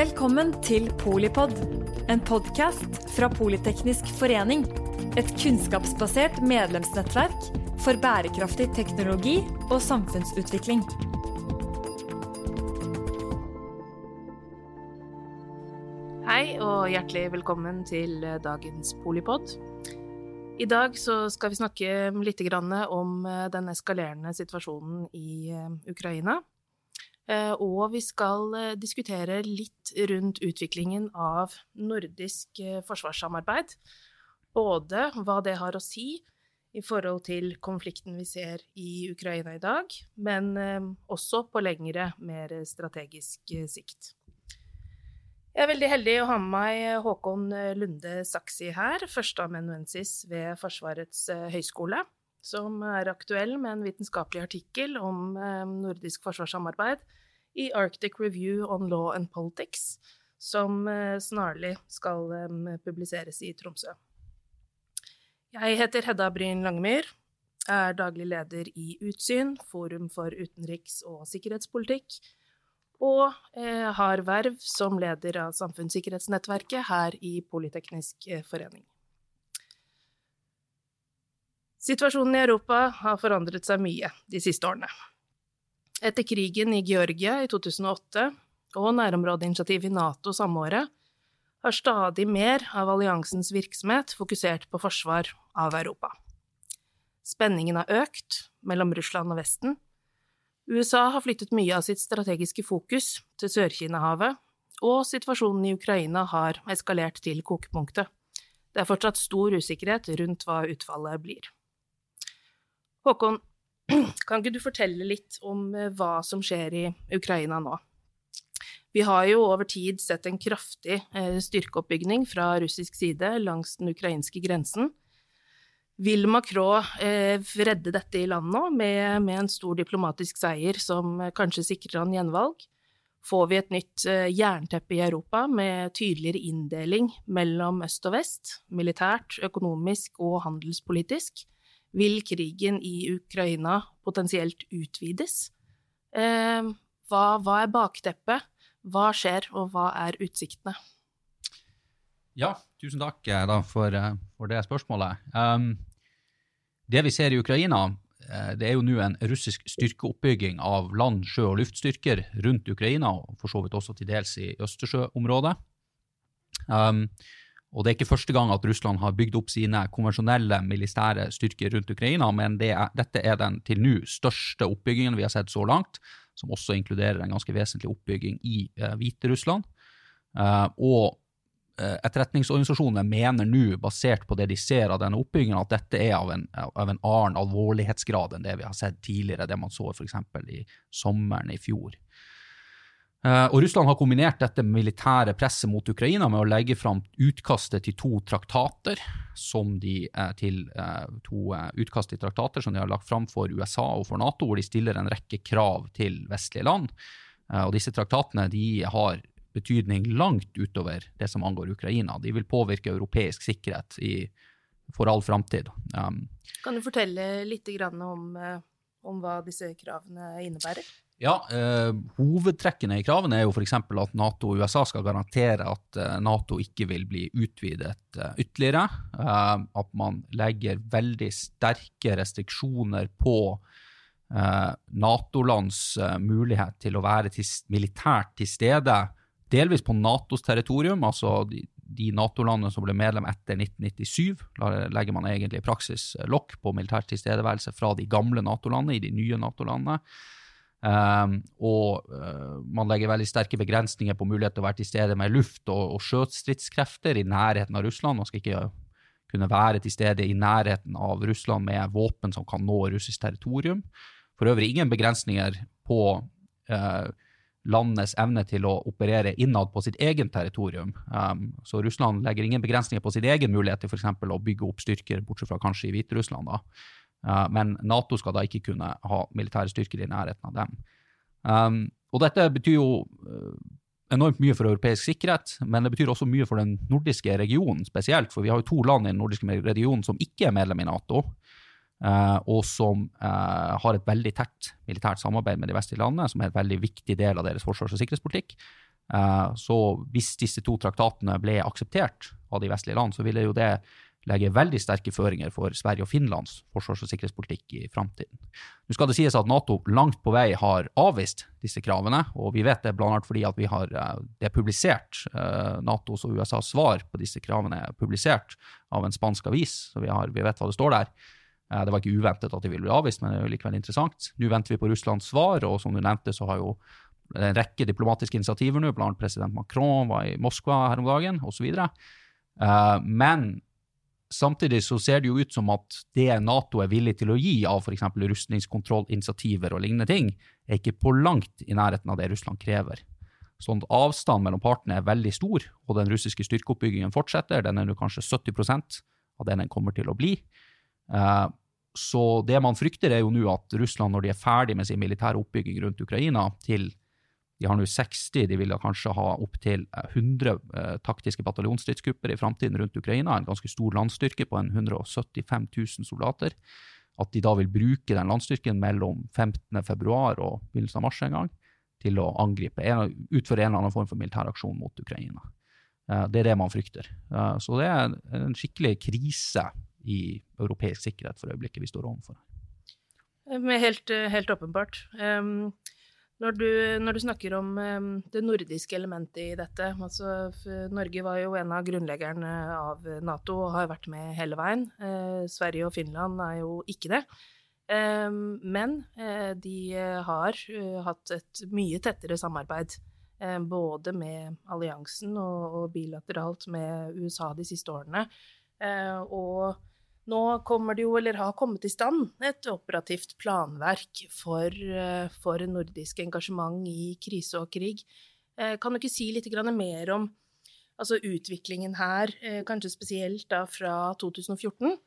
Velkommen til Polipod, en podkast fra Politeknisk forening. Et kunnskapsbasert medlemsnettverk for bærekraftig teknologi og samfunnsutvikling. Hei og hjertelig velkommen til dagens Polipod. I dag skal vi snakke litt om den eskalerende situasjonen i Ukraina. Eh, og vi skal eh, diskutere litt rundt utviklingen av nordisk eh, forsvarssamarbeid. Både hva det har å si i forhold til konflikten vi ser i Ukraina i dag, men også på lengre, mer strategisk sikt. Jeg er veldig heldig å ha med meg Håkon Lunde Saksi her, førsteamanuensis ved Forsvarets høgskole, som er aktuell med en vitenskapelig artikkel om nordisk forsvarssamarbeid i Arctic Review on Law and Politics, som eh, snarlig skal eh, publiseres i Tromsø. Jeg heter Hedda Bryn Langemyr, er daglig leder i Utsyn, Forum for utenriks- og sikkerhetspolitikk, og eh, har verv som leder av Samfunnssikkerhetsnettverket her i Politeknisk forening. Situasjonen i Europa har forandret seg mye de siste årene. Etter krigen i Georgia i 2008 og nærområdeinitiativet i Nato samme året har stadig mer av alliansens virksomhet fokusert på forsvar av Europa. Spenningen har økt mellom Russland og Vesten. USA har flyttet mye av sitt strategiske fokus til Sør-Kina-havet, og situasjonen i Ukraina har eskalert til kokepunktet. Det er fortsatt stor usikkerhet rundt hva utfallet blir. Håkon, kan ikke du fortelle litt om eh, hva som skjer i Ukraina nå? Vi har jo over tid sett en kraftig eh, styrkeoppbygning fra russisk side langs den ukrainske grensen. Vil Macron eh, redde dette i landet nå, med, en stor diplomatisk seier som kanskje sikrer han gjenvalg? Får vi et nytt jernteppe i Europa med tydeligere inndeling mellom øst og vest, militært, økonomisk og handelspolitisk? Vil krigen i Ukraina potensielt utvides? Eh, hva, hva, er bakteppet? Hva skjer, og hva er utsiktene? Ja, tusen takk eh, da, for, eh, for, det spørsmålet. Um, det vi ser i Ukraina, eh, det er jo nå en russisk styrkeoppbygging av land-, sjø- og luftstyrker rundt Ukraina, og for så vidt også til dels i Østersjøområdet. Um, og Det er ikke første gang at Russland har bygd opp sine konvensjonelle militære styrker rundt Ukraina, men det er, dette er den til nå største oppbyggingen vi har sett så langt, som også inkluderer en ganske vesentlig oppbygging i eh, Hviterussland. Eh, og uh, etterretningsorganisasjonene mener nå, basert på det de ser av denne oppbyggingen, at dette er av en, av en annen alvorlighetsgrad enn det vi har sett tidligere, det man så f.eks. i sommeren i fjor. Uh, og Russland har kombinert dette militære presset mot Ukraina med å legge fram utkastet til to traktater, som de, uh, til, uh, to utkast til traktater som de har lagt fram for USA og for Nato, hvor de stiller en rekke krav til vestlige land. og Disse traktatene de har betydning langt utover det som angår Ukraina. De vil påvirke europeisk sikkerhet i, for all framtid. Um, kan du fortelle litt om, om hva disse kravene innebærer? Ja, eh, Hovedtrekkene i kravene er jo f.eks. at Nato og USA skal garantere at eh, Nato ikke vil bli utvidet eh, ytterligere. Eh, at man legger veldig sterke restriksjoner på eh, Nato-lands eh, mulighet til å være til, militært til stede, delvis på Natos territorium. altså de, de Nato-landene som ble medlem etter 1997, legger man egentlig i praksis lokk på militær tilstedeværelse fra de gamle Nato-landene i de nye Nato-landene. Um, og uh, man legger veldig sterke begrensninger på mulighet til å være til stede med luft- og, og sjøstridskrefter i nærheten av Russland. Man skal ikke kunne være til stede i nærheten av Russland med våpen som kan nå russisk territorium. For øvrig ingen begrensninger på uh, landets evne til å operere innad på sitt eget territorium. Um, så Russland legger ingen begrensninger på sin egen mulighet til f.eks. å bygge opp styrker, bortsett fra kanskje i Hviterussland. da. Uh, men Nato skal da ikke kunne ha militære styrker i nærheten av dem. Um, og dette betyr jo uh, enormt mye for europeisk sikkerhet, men det betyr også mye for den nordiske regionen spesielt. For vi har jo to land i den nordiske regionen som ikke er medlem i Nato, uh, og som har et veldig tett militært samarbeid med de vestlige landene, som er en veldig viktig del av deres forsvars- og sikkerhetspolitikk. Så hvis disse to traktatene ble akseptert av de vestlige land, så ville jo det legge veldig sterke føringer for Sverige og Finlands forsvars- og sikkerhetspolitikk i framtiden. Nå skal det sies at Nato langt på vei har avvist disse kravene, og vi vet det bl.a. fordi at vi har, det er publisert. Natos og USAs svar på disse kravene er publisert av en spansk avis, så vi, har, vi vet hva det står der. Det var ikke uventet at de ville bli avvist, men det er jo likevel interessant. Nå venter vi på Russlands svar, og som du nevnte, så har jo en rekke diplomatiske initiativer nå, blant president Macron var i Moskva her om dagen, osv. Men samtidig så ser det jo ut som at det Nato er villig til å gi av f.eks. rustningskontrollinitiativer og lignende ting, er ikke på langt i nærheten av det Russland krever. Sånn at avstanden mellom partene er veldig stor, og den russiske styrkeoppbyggingen fortsetter. Den er nå kanskje 70% av det den kommer til å bli. Så det man frykter, er jo nå at Russland, når de er ferdig med sin militære oppbygging rundt Ukraina, til de har nå 60, de vil kanskje ha opptil 100 eh, taktiske bataljonsstridsgrupper i framtiden rundt Ukraina, en ganske stor landstyrke på en 175 000 soldater. At de da vil bruke den landstyrken mellom 15.2 og begynnelsen av mars en gang til å angripe, utføre en eller annen form for militær aksjon mot Ukraina. Eh, det er det man frykter. Eh, så det er en skikkelig krise i europeisk sikkerhet for øyeblikket vi står overfor. Helt, helt åpenbart. Um, når du, når du, snakker om det nordiske elementet i dette altså, Norge var jo en av grunnleggerne av Nato og har vært med hele veien. Eh, Sverige og Finland er jo ikke det. Eh, men eh, de har uh, hatt et mye tettere samarbeid. både med alliansen og, bilateralt med USA de siste årene. og nå kommer det jo, eller har kommet i stand, et operativt planverk for, eh, for nordisk engasjement i krise og krig. Eh, kan du ikke si litt mer om altså utviklingen her, eh, kanskje spesielt da fra 2014?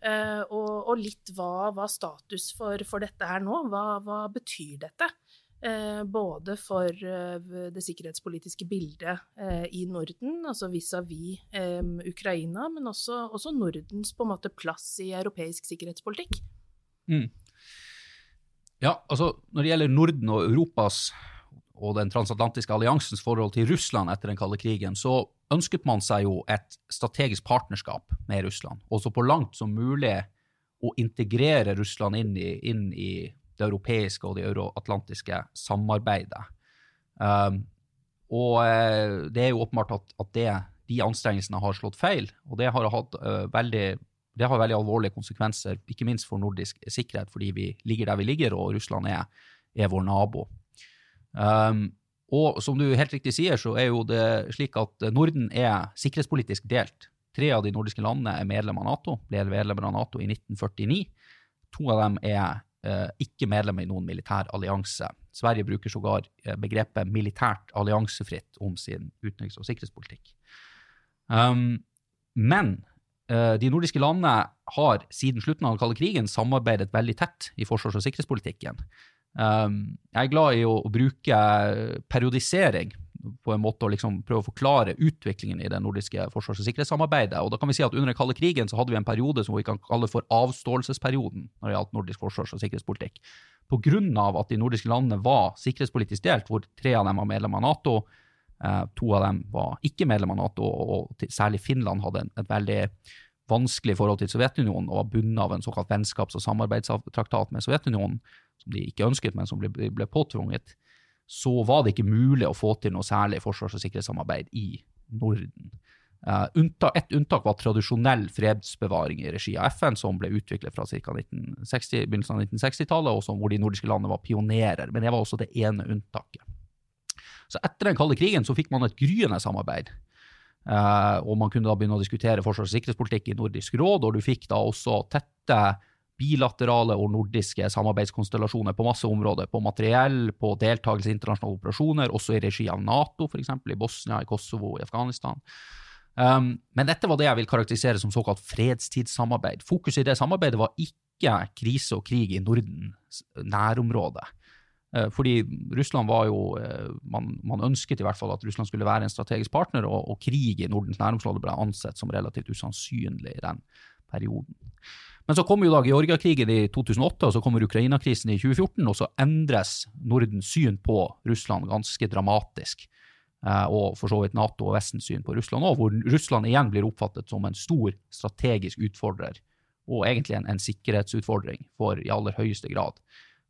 Og, og litt hva hva status for, for, dette er nå? Hva, hva betyr dette? Eh, både for eh, det sikkerhetspolitiske bildet eh, i Norden, altså vis-à-vis -vis Ukraina, men også, også, Nordens på en måte plass i europeisk sikkerhetspolitikk. Mm. Ja, altså når det gjelder Norden og Europas og den transatlantiske alliansens forhold til Russland etter den kalde krigen, så ønsket man seg jo et strategisk partnerskap med Russland, også på langt som mulig å integrere Russland inn i, inn i det europeiske og det euroatlantiske samarbeidet. Um, og uh, det er jo åpenbart at, at det, de anstrengelsene har slått feil, og det har hatt uh, veldig det har veldig alvorlige konsekvenser, ikke minst for nordisk sikkerhet, fordi vi ligger der vi ligger, og Russland er, er vår nabo. Um, og som du helt riktig sier, så er jo det slik at Norden er sikkerhetspolitisk delt. Tre av de nordiske landene er medlemmer av Nato, ble medlemmer av Nato i 1949. To av dem er Eh, ikke medlem i noen militær allianse. Sverige bruker sågar eh, begrepet militært alliansefritt om sin utenriks- og sikkerhetspolitikk. Um, men uh, de nordiske landene har siden slutten av den kalde krigen samarbeidet veldig tett i forsvars- og sikkerhetspolitikken. Um, jeg er glad i å bruke periodisering på en måte å liksom prøve å forklare utviklingen i det nordiske forsvars- og sikkerhetssamarbeidet. Og da kan vi si at Under den kalde krigen så hadde vi en periode som vi kan kalle for avståelsesperioden når det gjaldt nordisk forsvars- og sikkerhetspolitikk. Pga. at de nordiske landene var sikkerhetspolitisk delt, hvor tre av dem var medlemmer av Nato, eh, to av dem var ikke medlemmer av Nato, og særlig Finland hadde et veldig vanskelig forhold til Sovjetunionen og var bundet av en såkalt vennskaps- og samarbeidstraktat med Sovjetunionen, som de ikke ønsket, men som ble, påtvunget så var det ikke mulig å få til noe særlig forsvars- og sikkerhetssamarbeid i Norden. Uh, unntak, et unntak var tradisjonell fredsbevaring i regi av FN, som ble utviklet fra ca. begynnelsen av 1960-tallet, og hvor de nordiske landene var pionerer. Men det var også det ene unntaket. Så etter den kalde krigen så fikk man et gryende samarbeid. Uh, og man kunne da begynne å diskutere forsvars- og sikkerhetspolitikk i Nordisk råd, og du fikk da også tette bilaterale og nordiske samarbeidskonstellasjoner på masse områder. På materiell, på deltakelse i internasjonale operasjoner, også i regi av Nato, f.eks. i Bosnia, i Kosovo, i Afghanistan. Um, men dette var det jeg vil karakterisere som såkalt fredstidssamarbeid. Fokuset i det samarbeidet var ikke krise og krig i Nordens nærområde. Uh, fordi Russland var jo uh, man, man, ønsket i hvert fall at Russland skulle være en strategisk partner, og, og krig i Nordens nærområde ble ansett som relativt usannsynlig i den perioden. Men så kommer jo da Georgia-krigen i 2008, og så kommer Ukraina-krisen i 2014, og så endres Nordens syn på Russland ganske dramatisk. og for så vidt Nato og Vestens syn på Russland òg, hvor Russland igjen blir oppfattet som en stor strategisk utfordrer, og egentlig en, en sikkerhetsutfordring for i aller høyeste grad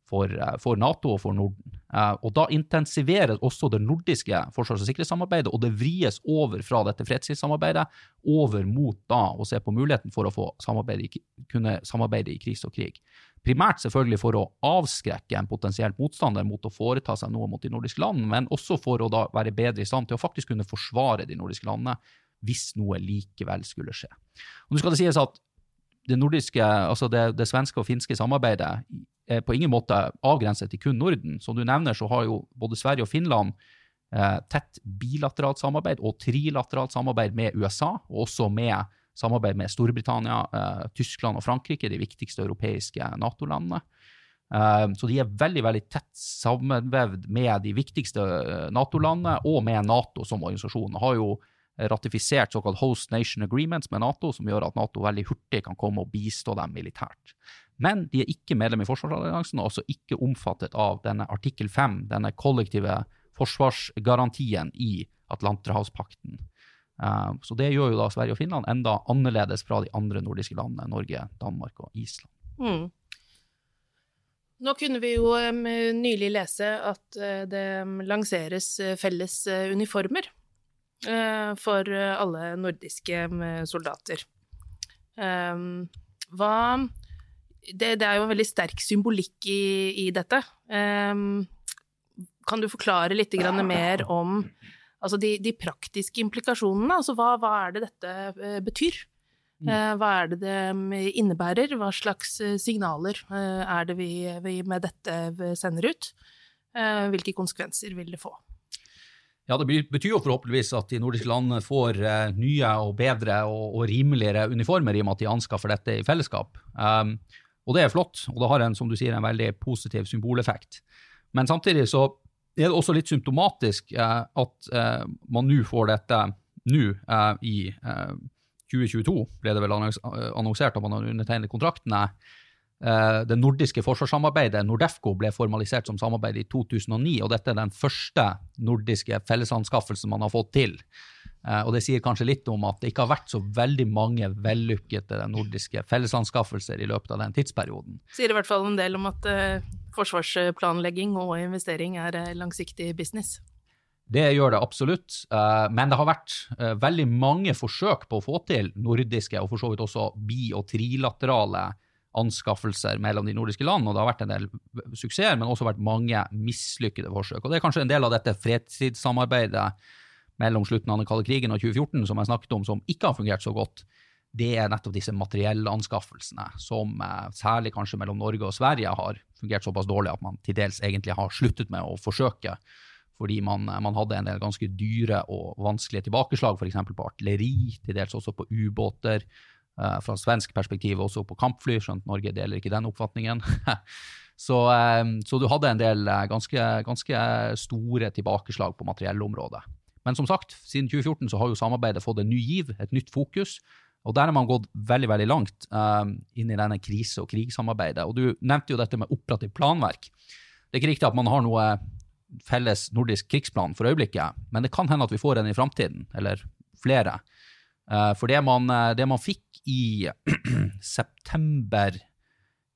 for, eh, for, Nato og for Norden. Eh, og Da intensiveres også det nordiske forsvars- og sikkerhetssamarbeidet, og det vries over fra dette fredstidssamarbeidet over mot da å se på muligheten for å få samarbeide, kunne samarbeide i krise og krig. Primært selvfølgelig for å avskrekke en potensiell motstander mot å foreta seg noe mot de nordiske landene, men også for å da være bedre i stand til å faktisk kunne forsvare de nordiske landene hvis noe likevel skulle skje. Og nå skal det sies at det nordiske, altså det, det svenske og finske samarbeidet er på ingen måte avgrenset til kun Norden. Som du nevner, så har jo både Sverige og Finland eh, tett bilateralt samarbeid og trilateralt samarbeid med USA, og også med samarbeid med Storbritannia, eh, Tyskland og Frankrike, de viktigste europeiske Nato-landene. Eh, så de er veldig veldig tett sammenvevd med de viktigste eh, Nato-landene og med Nato som organisasjon. Har jo ratifisert såkalt Host Nation Agreements med Nato, som gjør at Nato veldig hurtig kan komme og bistå dem militært. Men de er ikke medlem i forsvarsalliansen og altså ikke omfattet av denne artikkel 5, denne kollektive forsvarsgarantien i Atlanterhavspakten. Uh, så det gjør jo da Sverige og Finland enda annerledes fra de andre nordiske landene, Norge, Danmark og Island. Mm. Nå kunne vi jo nylig lese at uh, det lanseres uh, felles uniformer for alle nordiske soldater. Hva det, det, er jo en veldig sterk symbolikk i, i dette. Um, kan du forklare litt mer om altså de, de, praktiske implikasjonene? Altså hva, hva, er det dette uh, betyr? Uh, hva er det det innebærer? Hva slags uh, signaler er det vi, vi, med dette sender ut? hvilke konsekvenser vil det få? Ja, Det betyr jo forhåpentligvis at de nordiske landene får nye og bedre og, og, rimeligere uniformer, i og med at de anskaffer dette i fellesskap. Um, og det er flott, og det har en, som du sier, en veldig positiv symboleffekt. Men samtidig så er det også litt symptomatisk eh, at eh, man nå får dette nå eh, i 2022, eh, ble det vel annonsert at man har undertegnet kontraktene. Eh, det nordiske forsvarssamarbeidet, Nordefco, ble formalisert som samarbeid i 2009, og dette er den første nordiske fellesanskaffelsen man har fått til. Eh, og det sier kanskje litt om at det ikke har vært så veldig mange vellykkede nordiske fellesanskaffelser i løpet av den tidsperioden. Sier i hvert fall en del om at uh, forsvarsplanlegging og investering er uh, langsiktig business. Det gjør det absolutt, men det har vært veldig mange forsøk på å få til nordiske, og for så vidt også bi- og trilaterale anskaffelser mellom de nordiske land, og det har vært en del suksesser, men også vært mange mislykkede forsøk. Og Det er kanskje en del av dette fredstidssamarbeidet mellom slutten av den kalde krigen og 2014 som jeg snakket om, som ikke har fungert så godt, det er nettopp disse materiellanskaffelsene, som eh, særlig kanskje mellom Norge og Sverige har fungert såpass dårlig at man til dels egentlig har sluttet med å forsøke. Fordi man, eh, man hadde en del ganske dyre og vanskelige tilbakeslag, f.eks. på artilleri, til dels også på ubåter. Eh, fra svensk perspektiv også på kampfly, skjønt Norge deler ikke den oppfatningen. så, så, du hadde en del ganske, ganske store tilbakeslag på materiellområdet. Men som sagt, siden 2014 så har jo samarbeidet fått en ny giv, et nytt fokus. Og der har man gått veldig veldig langt um, inn i denne krise- og krigssamarbeidet. Og du nevnte jo dette med operativt planverk. Det er ikke riktig at man har noe felles nordisk krigsplan for øyeblikket, men det kan hende at vi får en i framtiden, eller flere. Uh, for det man, eh, det man fikk i september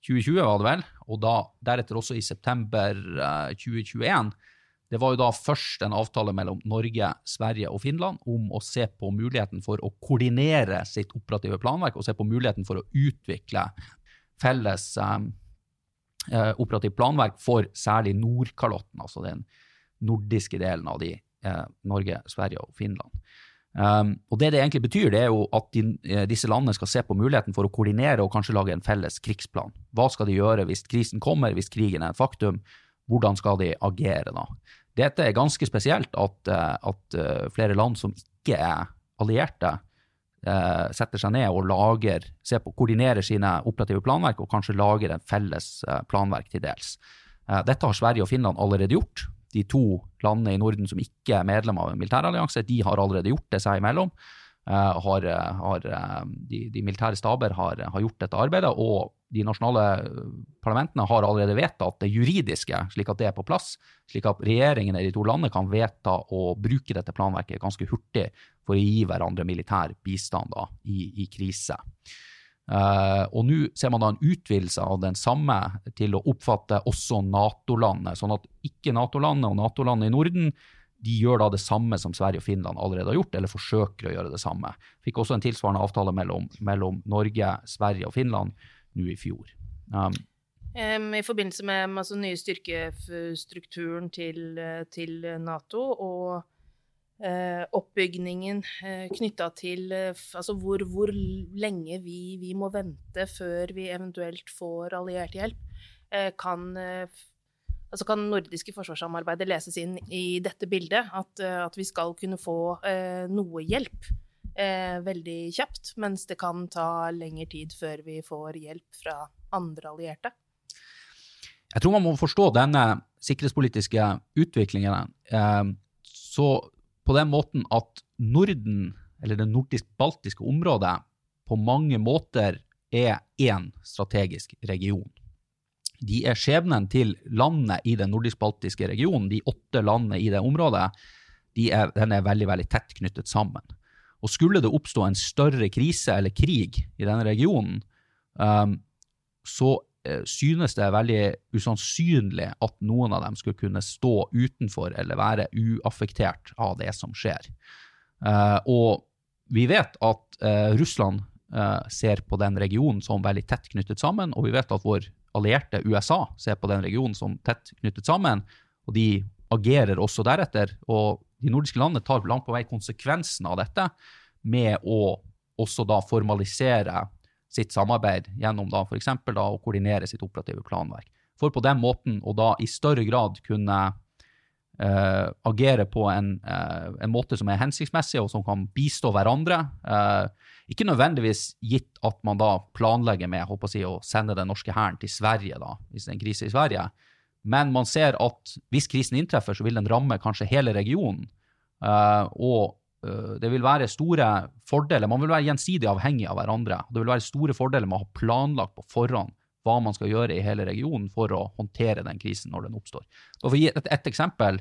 2020, var det vel, og da, deretter også i september uh, 2021, det var jo da først en avtale mellom Norge, Sverige og Finland om å se på muligheten for å koordinere sitt operative planverk og se på muligheten for å utvikle felles um, uh, operativt planverk for særlig Nordkalotten, altså den nordiske delen av de, eh, Norge, Sverige og Finland. Um, og Det det egentlig betyr, det er jo at de, disse landene skal se på muligheten for å koordinere og kanskje lage en felles krigsplan. Hva skal de gjøre hvis krisen kommer, hvis krigen er et faktum? Hvordan skal de agere da? Dette er ganske spesielt at, eh, at eh, flere land som ikke er allierte, eh, setter seg ned og lager, på, koordinerer sine operative planverk og kanskje lager en felles planverk til dels. Dette har Sverige og Finland allerede gjort. De to landene i Norden som ikke er medlem av en militærallianse, de har allerede gjort det seg imellom. Har, har de, de, militære staber har, har, gjort dette arbeidet, og de nasjonale parlamentene har allerede vedtatt det juridiske, slik at det er på plass. Slik at regjeringene i de to landene kan vedta å bruke dette planverket ganske hurtig for å gi hverandre militær bistand da, i, i krise. Uh, og nå ser man da en utvidelse av den samme til å oppfatte også Nato-landet, sånn at ikke Nato-landet og Nato-landet i Norden de gjør da det samme som Sverige og Finland allerede har gjort, eller forsøker å gjøre det samme. Fikk også en tilsvarende avtale mellom, mellom Norge, Sverige og Finland nå i fjor. Um, I forbindelse med altså, nye styrkestrukturen til, til Nato og Eh, oppbygningen eh, knytta til eh, altså hvor, hvor lenge vi, vi, må vente før vi eventuelt får alliert hjelp, eh, kan, eh, altså kan nordiske forsvarssamarbeidet leses inn i dette bildet. At, eh, at vi skal kunne få noe hjelp veldig kjapt, mens det kan ta lengre tid før vi får hjelp fra andre allierte. Jeg tror man må forstå denne sikkerhetspolitiske utviklingen. så på den måten at Norden, eller det nordisk-baltiske området, på mange måter er én strategisk region. De er skjebnen til landene i den nordisk-baltiske regionen, de åtte landene i det området, de er, den er veldig, veldig tett knyttet sammen. Og skulle det oppstå en større krise eller krig i denne regionen, um, så Eh, synes det er veldig usannsynlig at noen av dem skulle kunne stå utenfor eller være uaffektert av det som skjer. Uh, og vi vet at uh, Russland uh, ser på den regionen som veldig tett knyttet sammen, og vi vet at vår allierte USA ser på den regionen som tett knyttet sammen, og de agerer også deretter. Og de nordiske landene tar langt på vei konsekvensen av dette med å også da formalisere sitt samarbeid gjennom da f.eks. å koordinere sitt operative planverk. For på den måten å da i større grad kunne uh, agere på en, uh, en, måte som er hensiktsmessig, og som kan bistå hverandre. Uh, ikke nødvendigvis gitt at man da planlegger med å, si, å sende den norske hæren til Sverige da, hvis det er en krise i Sverige, men man ser at hvis krisen inntreffer, så vil den ramme kanskje hele regionen. og det vil være store fordeler. Man vil være gjensidig avhengig av hverandre. Det vil være store fordeler med å ha planlagt på forhånd hva man skal gjøre i hele regionen for å håndtere den krisen når den oppstår. For å gi et, et eksempel.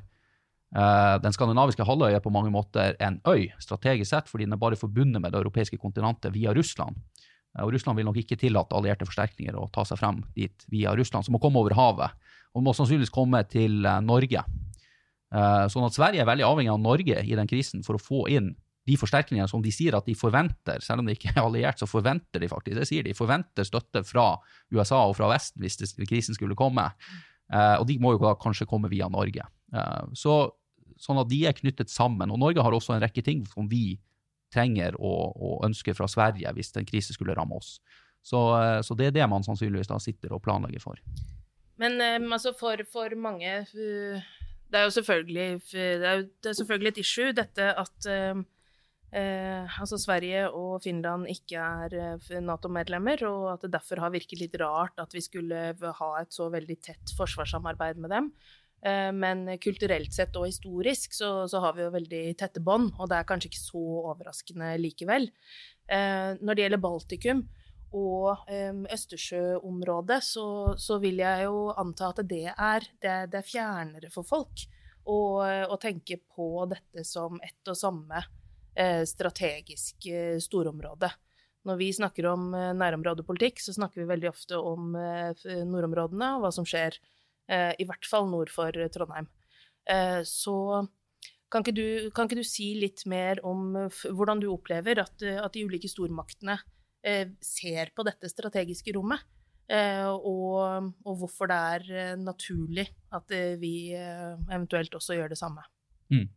Uh, den skandinaviske halvøya er på mange måter en øy, strategisk sett, fordi den er bare forbundet med det europeiske kontinentet via Russland. Uh, og Russland vil nok ikke tillate allierte forsterkninger å ta seg frem dit via Russland, som må komme over havet. Og må sannsynligvis komme til uh, Norge Eh, sånn at Sverige er veldig avhengig av Norge i den krisen for å få inn de forsterkningene som de sier at de forventer, selv om de ikke er alliert, så forventer de faktisk. Det sier de. forventer støtte fra USA og fra Vesten hvis krisen skulle komme. Og de må jo da kanskje komme via Norge. Så, sånn at de er knyttet sammen. Og Norge har også en rekke ting som vi trenger og, og ønsker fra Sverige hvis en krise skulle ramme oss. Så, uh, så, det er det man sannsynligvis da sitter og planlegger for. Men um, altså for, for mange det er jo selvfølgelig, det er, det er selvfølgelig et issue, dette at eh, eh, altså Sverige og Finland ikke er eh, Nato-medlemmer, og at det derfor har virket litt rart at vi skulle ha et så veldig tett forsvarssamarbeid med dem. Eh, men kulturelt sett og historisk så, så, har vi jo veldig tette bånd, og det er kanskje ikke så overraskende likevel. Eh, når det gjelder Baltikum, og um, Østersjøområdet, så, så, vil jeg jo anta at det er, det, det er fjernere for folk å, å, tenke på dette som ett og samme eh, strategisk eh, storområde. Når vi snakker om eh, nærområdepolitikk, så snakker vi veldig ofte om eh, nordområdene og hva som skjer, eh, i hvert fall nord for Trondheim. Eh, så kan ikke, du, kan ikke, du, si litt mer om hvordan du opplever at, at de ulike stormaktene Eh, ser på dette strategiske rommet. Eh, og, og, hvorfor det er eh, naturlig at vi eventuelt også gjør det samme. Mm.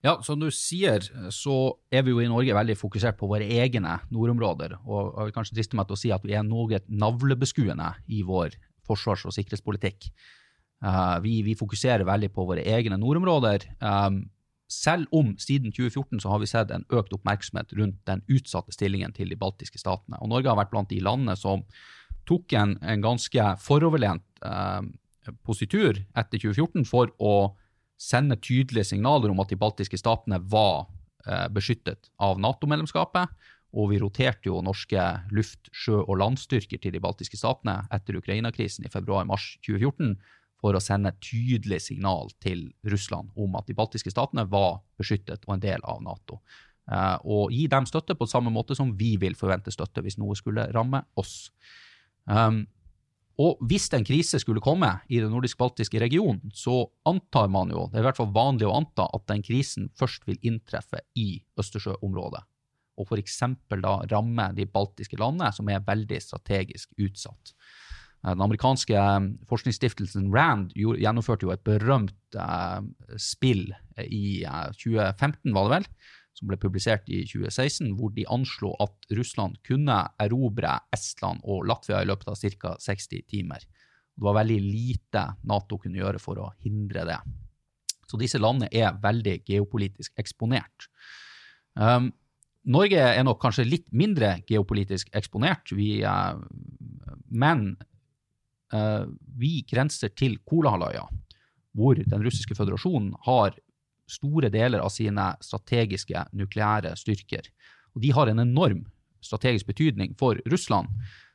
Ja, som du sier, så er vi jo i Norge veldig fokusert på våre egne nordområder. Og jeg vil kanskje driste meg til å si at vi er noe navlebeskuende i vår forsvars- og sikkerhetspolitikk. Uh, vi, vi, fokuserer veldig på våre egne nordområder. Um, selv om siden 2014 så har vi sett en økt oppmerksomhet rundt den utsatte stillingen til de baltiske statene. Og Norge har vært blant de landene som tok en, en ganske foroverlent eh, positur etter 2014 for å sende tydelige signaler om at de baltiske statene var eh, beskyttet av Nato-medlemskapet. Og vi roterte jo norske luft-, sjø- og landstyrker til de baltiske statene etter Ukraina-krisen i februar-mars 2014 for å sende et tydelig signal til Russland om at de baltiske statene var beskyttet og en del av Nato. Eh, og gi dem støtte på samme måte som vi vil forvente støtte hvis noe skulle ramme oss. Um, og hvis en krise skulle komme i den nordisk-baltiske regionen, så antar man jo, det er i hvert fall vanlig å anta, at den krisen først vil inntreffe i Østersjøområdet. Og f.eks. da ramme de baltiske landene, som er veldig strategisk utsatt. Eh, den amerikanske eh, forskningsstiftelsen Rand gjennomførte jo et berømt eh, spill i 2015, var det vel, som ble publisert i 2016, hvor de anslo at Russland kunne erobre Estland og Latvia i løpet av ca. 60 timer. Det var veldig lite Nato kunne gjøre for å hindre det. Så disse landene er veldig geopolitisk eksponert. Um, Norge er nok kanskje litt mindre geopolitisk eksponert, vi, men uh, vi grenser til Kolahalvøya, hvor den russiske føderasjonen har store deler av sine strategiske nukleære styrker. Og de har en enorm strategisk betydning for Russland.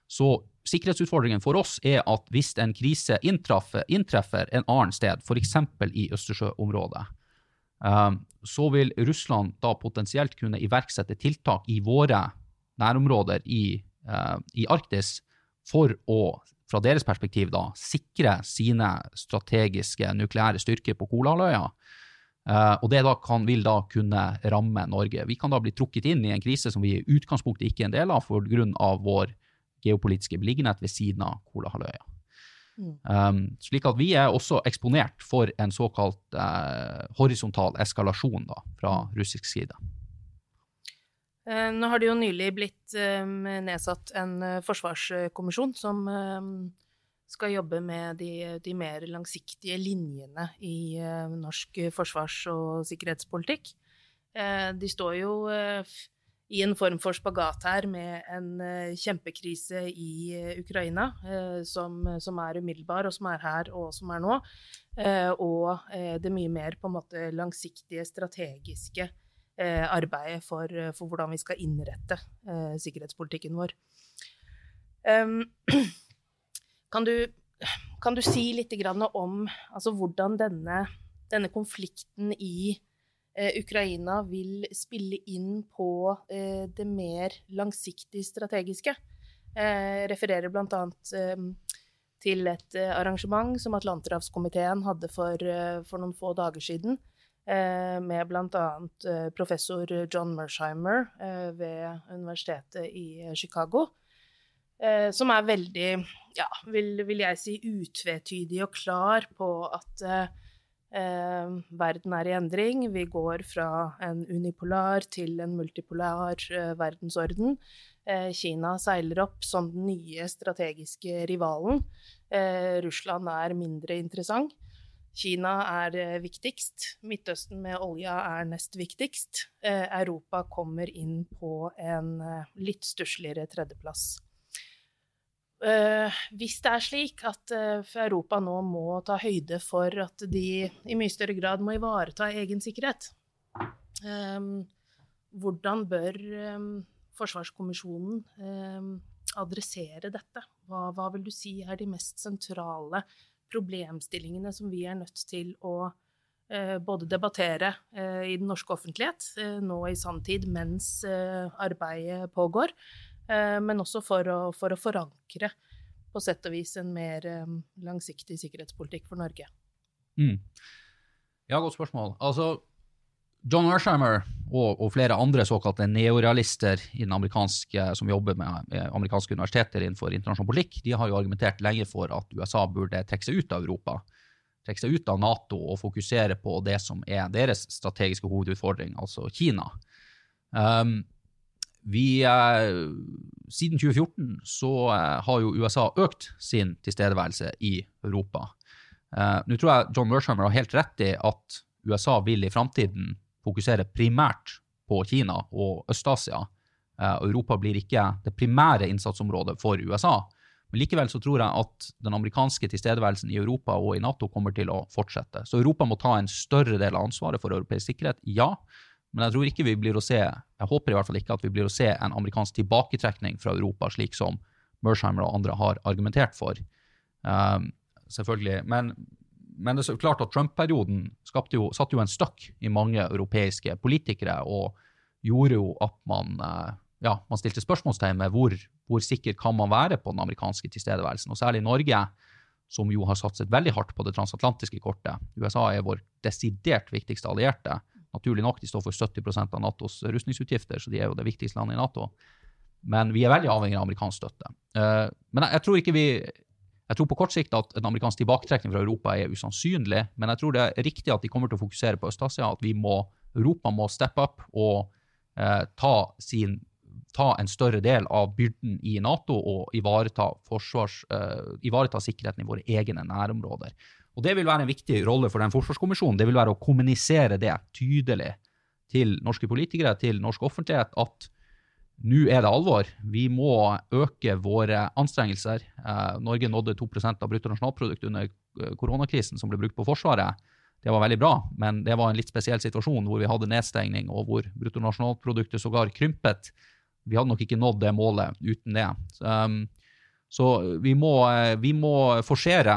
Så sikkerhetsutfordringen for oss er at hvis en krise inntreffer, inntreffer en annen sted, f.eks. i Østersjøområdet, så vil Russland da potensielt kunne iverksette tiltak i våre nærområder i, uh, i Arktis for å fra deres perspektiv da, sikre sine strategiske nukleære styrker på Kolahalvøya. Uh, og det da kan, vil da kunne ramme Norge. Vi kan da bli trukket inn i en krise som vi i utgangspunktet ikke er en del av pga. vår geopolitiske beliggenhet ved siden av Kolahalvøya. Mm. Um, slik at vi er også eksponert for en såkalt uh, horisontal eskalasjon da, fra russisk side. Uh, nå har det jo nylig blitt nedsatt en forsvarskommisjon som skal jobbe med de, de mer langsiktige linjene i uh, norsk forsvars- og sikkerhetspolitikk. Uh, de står jo uh, i en form for spagat her med en kjempekrise i Ukraina, som, som, er umiddelbar, og som er her, og som er nå. og det mye mer på en måte langsiktige, strategiske arbeidet for, for hvordan vi skal innrette sikkerhetspolitikken vår. Kan du, kan du si litt om altså, hvordan denne, denne, konflikten i eh, Ukraina vil spille inn på eh, det mer langsiktig strategiske? Jeg refererer bl.a. Eh, til et eh, arrangement som Atlanterhavskomiteen hadde for, eh, for, noen få dager siden, eh, med bl.a. professor John Mersheimer ved universitetet i Chicago eh, som er veldig, ja, vil, vil, jeg si, utvetydig og klar på at eh, verden er i endring. Vi går fra en unipolar til en multipolar eh, verdensorden. Eh, Kina seiler opp som den nye strategiske rivalen. Eh, Russland er mindre interessant. Kina er eh, viktigst. Midtøsten med olja er nest viktigst. Europa kommer inn på en litt stussligere tredjeplass. Uh, hvis det er slik at uh, Europa nå må ta høyde for at de i mye større grad må ivareta egen sikkerhet, um, hvordan bør um, Forsvarskommisjonen um, adressere dette? Hva, hva, vil du si er de mest sentrale problemstillingene som vi er nødt til å uh, både debattere i den norske offentlighet, nå i sanntid mens arbeidet pågår, men også for å, for å, forankre på sett og vis en mer um, langsiktig sikkerhetspolitikk for Norge. Mm. Ja, godt spørsmål. Altså, John Ersheimer og, og, flere andre såkalte neorealister som jobber med, med, amerikanske universiteter innenfor internasjonal politikk, de har jo argumentert lenge for at USA burde trekke seg ut av Europa. Trekke seg ut av Nato og fokusere på det som er deres strategiske hovedutfordring, altså Kina. Um, vi, eh, siden 2014 så eh, har jo USA økt sin tilstedeværelse i Europa. Eh, Nå tror jeg John Mersheimer har helt rett i at USA vil i framtiden fokusere primært på Kina og Øst-Asia. Europa blir ikke det primære innsatsområdet for USA. Men likevel så tror jeg at den amerikanske tilstedeværelsen i Europa og i Nato kommer til å fortsette. Så Europa må ta en større del av ansvaret for europeisk sikkerhet, ja. Men jeg tror ikke vi blir å se jeg håper i hvert fall ikke at vi blir å se en amerikansk tilbaketrekning fra Europa, slik som Mersheimer og andre har argumentert for. Um, selvfølgelig. Men, men, det er klart at Trump-perioden satte jo en støkk i mange europeiske politikere, og gjorde jo at man, uh, ja, man stilte spørsmålstegn med hvor, hvor sikker kan man være på den amerikanske tilstedeværelsen. Og særlig Norge, som jo har satset veldig hardt på det transatlantiske kortet. USA er vår desidert viktigste allierte. Naturlig nok, de står for 70% av Natos rustningsutgifter, så de er jo det viktigste landet i Nato. Men vi er veldig avhengig av amerikansk støtte. Uh, men jeg, tror vi jeg tror på kort sikt at en amerikansk tilbaketrekning fra Europa er usannsynlig, men jeg tror det er riktig at de kommer til å fokusere på Øst-Asia, at må, Europa må steppe opp og uh, ta, sin, ta, en større del av byrden i Nato og ivareta, forsvars, uh, ivareta sikkerheten i våre egne nærområder. Og Det vil være en viktig rolle for den forsvarskommisjonen. Det vil være å kommunisere det tydelig til norske politikere, til norsk offentlighet, at nå er det alvor. Vi må øke våre anstrengelser. Eh, Norge nådde 2% av bruttonasjonalprodukt under eh, koronakrisen som ble brukt på Forsvaret. Det var veldig bra, men det var en litt spesiell situasjon hvor vi hadde nedstengning, og hvor bruttonasjonalproduktet sågar krympet. Vi hadde nok ikke nådd det målet uten det. Så, um, så vi, må, eh, vi må forsere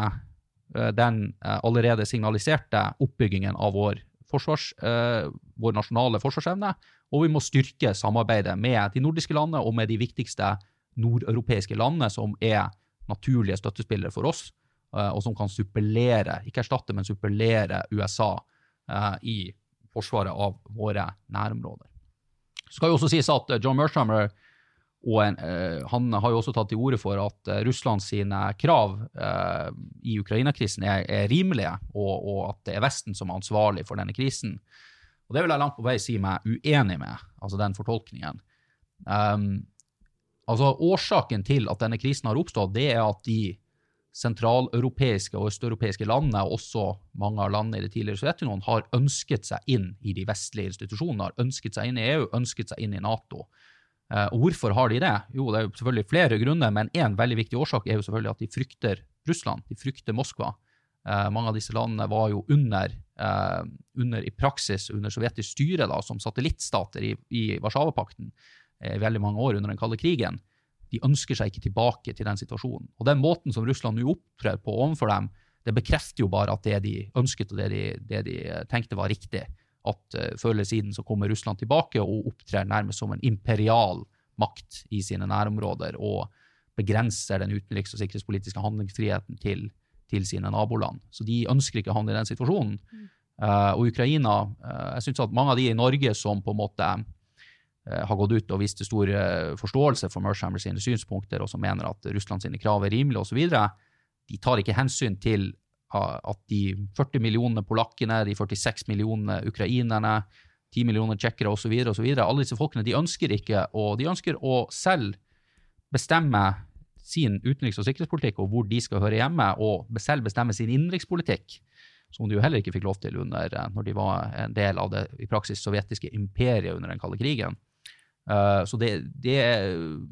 den eh, allerede signaliserte oppbyggingen av vår, forsvars, eh, vår nasjonale forsvarsevne. Og vi må styrke samarbeidet med de nordiske landene og med de viktigste nordeuropeiske landene, som er naturlige støttespillere for oss, og som kan suppellere, ikke erstatte, men suppellere USA i forsvaret av våre nærområder. Det skal jo også sies at John Mershammer og en, uh, han har jo også tatt til orde for at uh, Russland sine krav uh, i Ukraina-krisen er, er, rimelige, og, og, at det er Vesten som er ansvarlig for denne krisen. Og Det vil jeg langt på vei si meg uenig med, altså den fortolkningen. Um, altså Årsaken til at denne krisen har oppstått, det er at de sentraleuropeiske og østeuropeiske landene, og også mange av landene i det tidligere Sovjetunionen, har ønsket seg inn i de vestlige institusjonene, har ønsket seg inn i EU, ønsket seg inn i Nato. Uh, og hvorfor har de det? Jo, det er jo selvfølgelig flere grunner, men én veldig viktig årsak er jo selvfølgelig at de frykter Russland. De frykter Moskva. Uh, mange av disse landene var jo under, uh, under i praksis under sovjetisk styre da, som satellittstater i, i Warszawapakten i veldig mange år under den kalde krigen. De ønsker seg ikke tilbake til den situasjonen. Og den måten som Russland nå opptrer på overfor dem, det bekrefter jo bare at det de ønsket og det de, det de tenkte var riktig at uh, før eller siden så kommer Russland tilbake og opptrer nærmest som en imperial makt i sine nærområder og begrenser den utenriks- og sikkerhetspolitiske handlingsfriheten til, til, sine naboland. Så de ønsker ikke å havne i den situasjonen. Mm. Uh, og Ukraina uh, Jeg syns at mange av de i Norge som på en måte har gått ut og vist stor forståelse for Mershammer sine synspunkter, og som mener at Russland sine krav er rimelige osv., de tar ikke hensyn til at de 40 millionene polakkene, de 46 millionene ukrainerne, 10 millioner tsjekkere osv.. Alle disse folkene de ønsker ikke, og de ønsker å selv bestemme sin utenriks- og sikkerhetspolitikk og hvor de skal høre hjemme, og selv bestemme sin innenrikspolitikk, som de jo heller ikke fikk lov til under, eh, når de var en del av det i praksis sovjetiske imperiet under den kalde krigen. Uh, så det, det,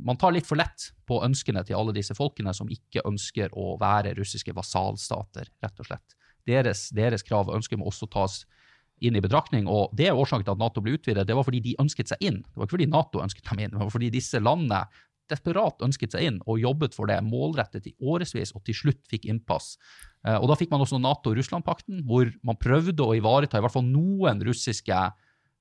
Man tar litt for lett på ønskene til alle disse folkene som ikke ønsker å være russiske vasalstater, rett og slett. Deres, deres krav og ønsker må også tas inn i betraktning. og Det er årsaken til at Nato ble utvidet. Det var fordi de ønsket seg inn. Det var ikke fordi Nato ønsket dem inn, det var fordi disse landene desperat ønsket seg inn og jobbet for det målrettet i årevis, og til slutt fikk innpass. Uh, og Da fikk man også Nato-Russland-pakten, hvor man prøvde å ivareta i hvert fall noen russiske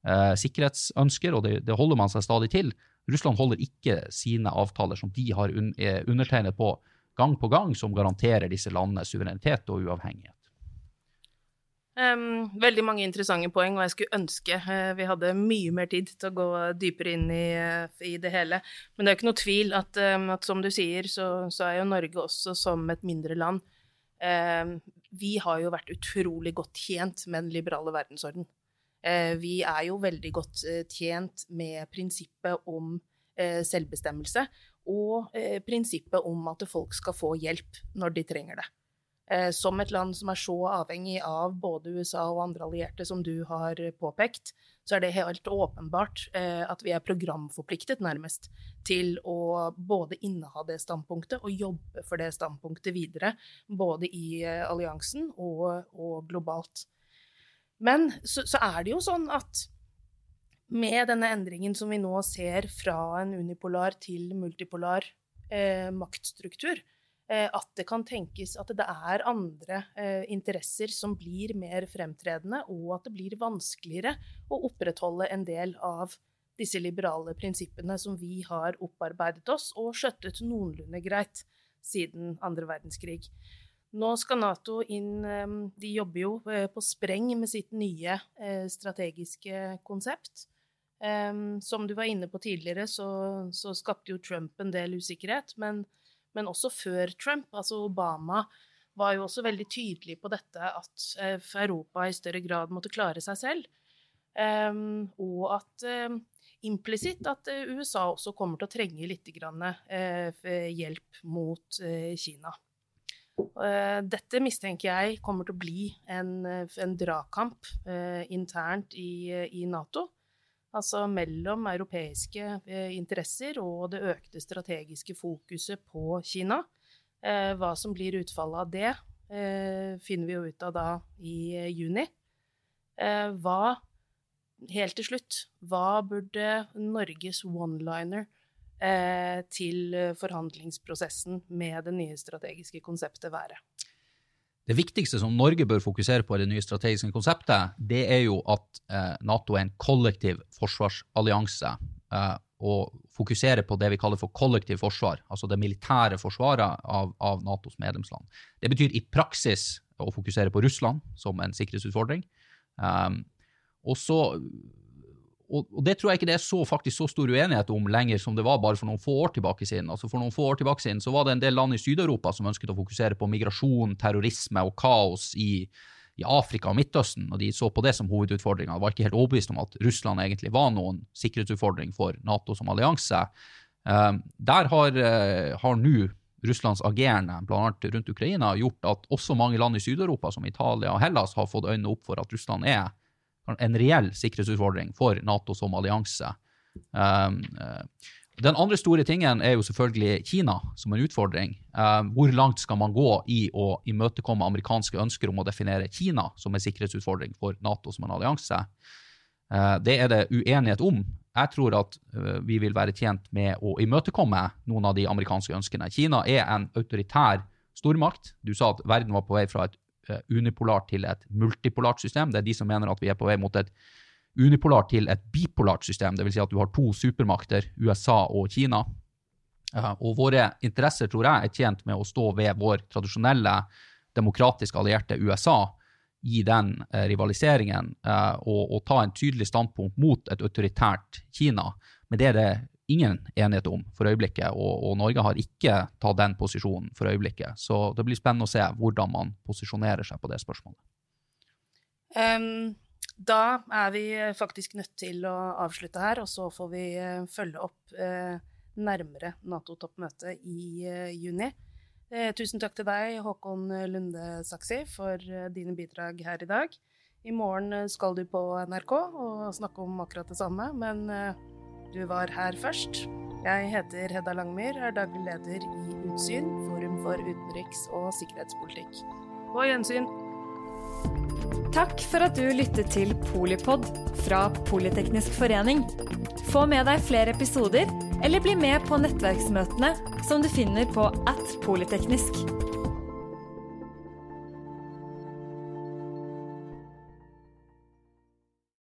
eh, sikkerhetsønsker, og det, det, holder man seg stadig til. Russland holder ikke sine avtaler som de har un eh, undertegnet på gang på gang, som garanterer disse landene suverenitet og uavhengighet. Um, veldig mange interessante poeng, og jeg skulle ønske uh, vi hadde mye mer tid til å gå dypere inn i, uh, i det hele. Men det er ikke noe tvil at, um, at som du sier, så, så, er jo Norge også som et mindre land um, Vi har jo vært utrolig godt tjent med den liberale verdensorden. Eh, vi er jo veldig godt eh, tjent med prinsippet om eh, selvbestemmelse og prinsippet om at folk skal få hjelp når de trenger det. Som et land som er så avhengig av både USA og andre allierte som du har påpekt, så er det helt åpenbart at vi er programforpliktet, nærmest, til å både inneha det standpunktet og jobbe for det standpunktet videre, både i alliansen og, og globalt. Men så, så, er det jo sånn at med denne endringen som vi nå ser fra en unipolar til multipolar eh, maktstruktur, eh, at det kan tenkes at det er andre eh, interesser som blir mer fremtredende, og at det blir vanskeligere å opprettholde en del av disse liberale prinsippene som vi har opparbeidet oss og skjøttet noenlunde greit siden andre verdenskrig. Nå skal Nato inn De jobber jo på spreng med sitt nye strategiske konsept. Som du var inne på tidligere, så, så, skapte jo Trump en del usikkerhet. Men, men, også før Trump, altså Obama, var jo også veldig tydelig på dette at Europa i større grad måtte klare seg selv. Og at implisitt at USA også kommer til å trenge litt hjelp mot Kina. Dette mistenker jeg kommer til å bli en, en dragkamp internt i, i Nato altså mellom europeiske eh, interesser og det økte strategiske fokuset på Kina. Eh, hva som blir utfallet av det, eh, finner vi jo ut av da i juni. Hva Helt til slutt, hva burde Norges one-liner til forhandlingsprosessen med det nye strategiske konseptet være? Det viktigste som Norge bør fokusere på i det nye strategiske konseptet, det er jo at eh, Nato er en kollektiv forsvarsallianse. Eh, og fokusere på det vi kaller for kollektiv forsvar, altså det militære forsvaret av, av, Natos medlemsland. Det betyr i praksis å fokusere på Russland som en sikkerhetsutfordring. Og så og, og, det tror jeg ikke det er så, faktisk så stor uenighet om lenger som det var bare for noen få år tilbake siden. Altså For noen få år tilbake siden så var det en del land i Syd-Europa som ønsket å fokusere på migrasjon, terrorisme og kaos i, i Afrika og Midtøsten, og de så på det som hovedutfordringa. Var ikke helt overbevist om at Russland egentlig var noen sikkerhetsutfordring for Nato som allianse. Um, der har, uh, har nå Russlands agerende, bl.a. rundt Ukraina, gjort at også mange land i Syd-Europa, som Italia og Hellas, har fått øynene opp for at Russland er en reell sikkerhetsutfordring for Nato som allianse. Um, uh, den andre store tingen er jo selvfølgelig Kina som en utfordring. Um, hvor langt skal man gå i å imøtekomme amerikanske ønsker om å definere Kina som en sikkerhetsutfordring for Nato som en allianse? Uh, det er det uenighet om. Jeg tror at uh, vi vil være tjent med å imøtekomme noen av de amerikanske ønskene. Kina er en autoritær stormakt. Du sa at verden var på vei fra et Eh, unipolart til et multipolart system. Det er de som mener at vi er på vei mot et unipolart til et bipolart system. Dvs. Si at du har to supermakter, USA og Kina. Og våre interesser tror jeg er tjent med å stå ved vår tradisjonelle demokratisk allierte USA i den eh, rivaliseringen eh, og, og, ta en tydelig standpunkt mot et autoritært Kina. Men det er det ingen enighet om for øyeblikket, og, og, Norge har ikke tatt den posisjonen for øyeblikket. Så det blir spennende å se hvordan man posisjonerer seg på det spørsmålet. Um, da er vi faktisk nødt til å avslutte her, og så får vi uh, følge opp uh, nærmere Nato-toppmøtet i uh, juni. tusen takk til deg, Håkon Lunde Saksi, for dine bidrag her i dag. I morgen skal du på NRK og snakke om akkurat det samme, men du var her først. Jeg heter Hedda Langmyr, er daglig leder i Utsyn, Forum for utenriks- og sikkerhetspolitikk. På gjensyn. Takk for at du lyttet til Polipod fra Politeknisk forening. Få med deg flere episoder, eller bli med på nettverksmøtene som du finner på at polyteknisk.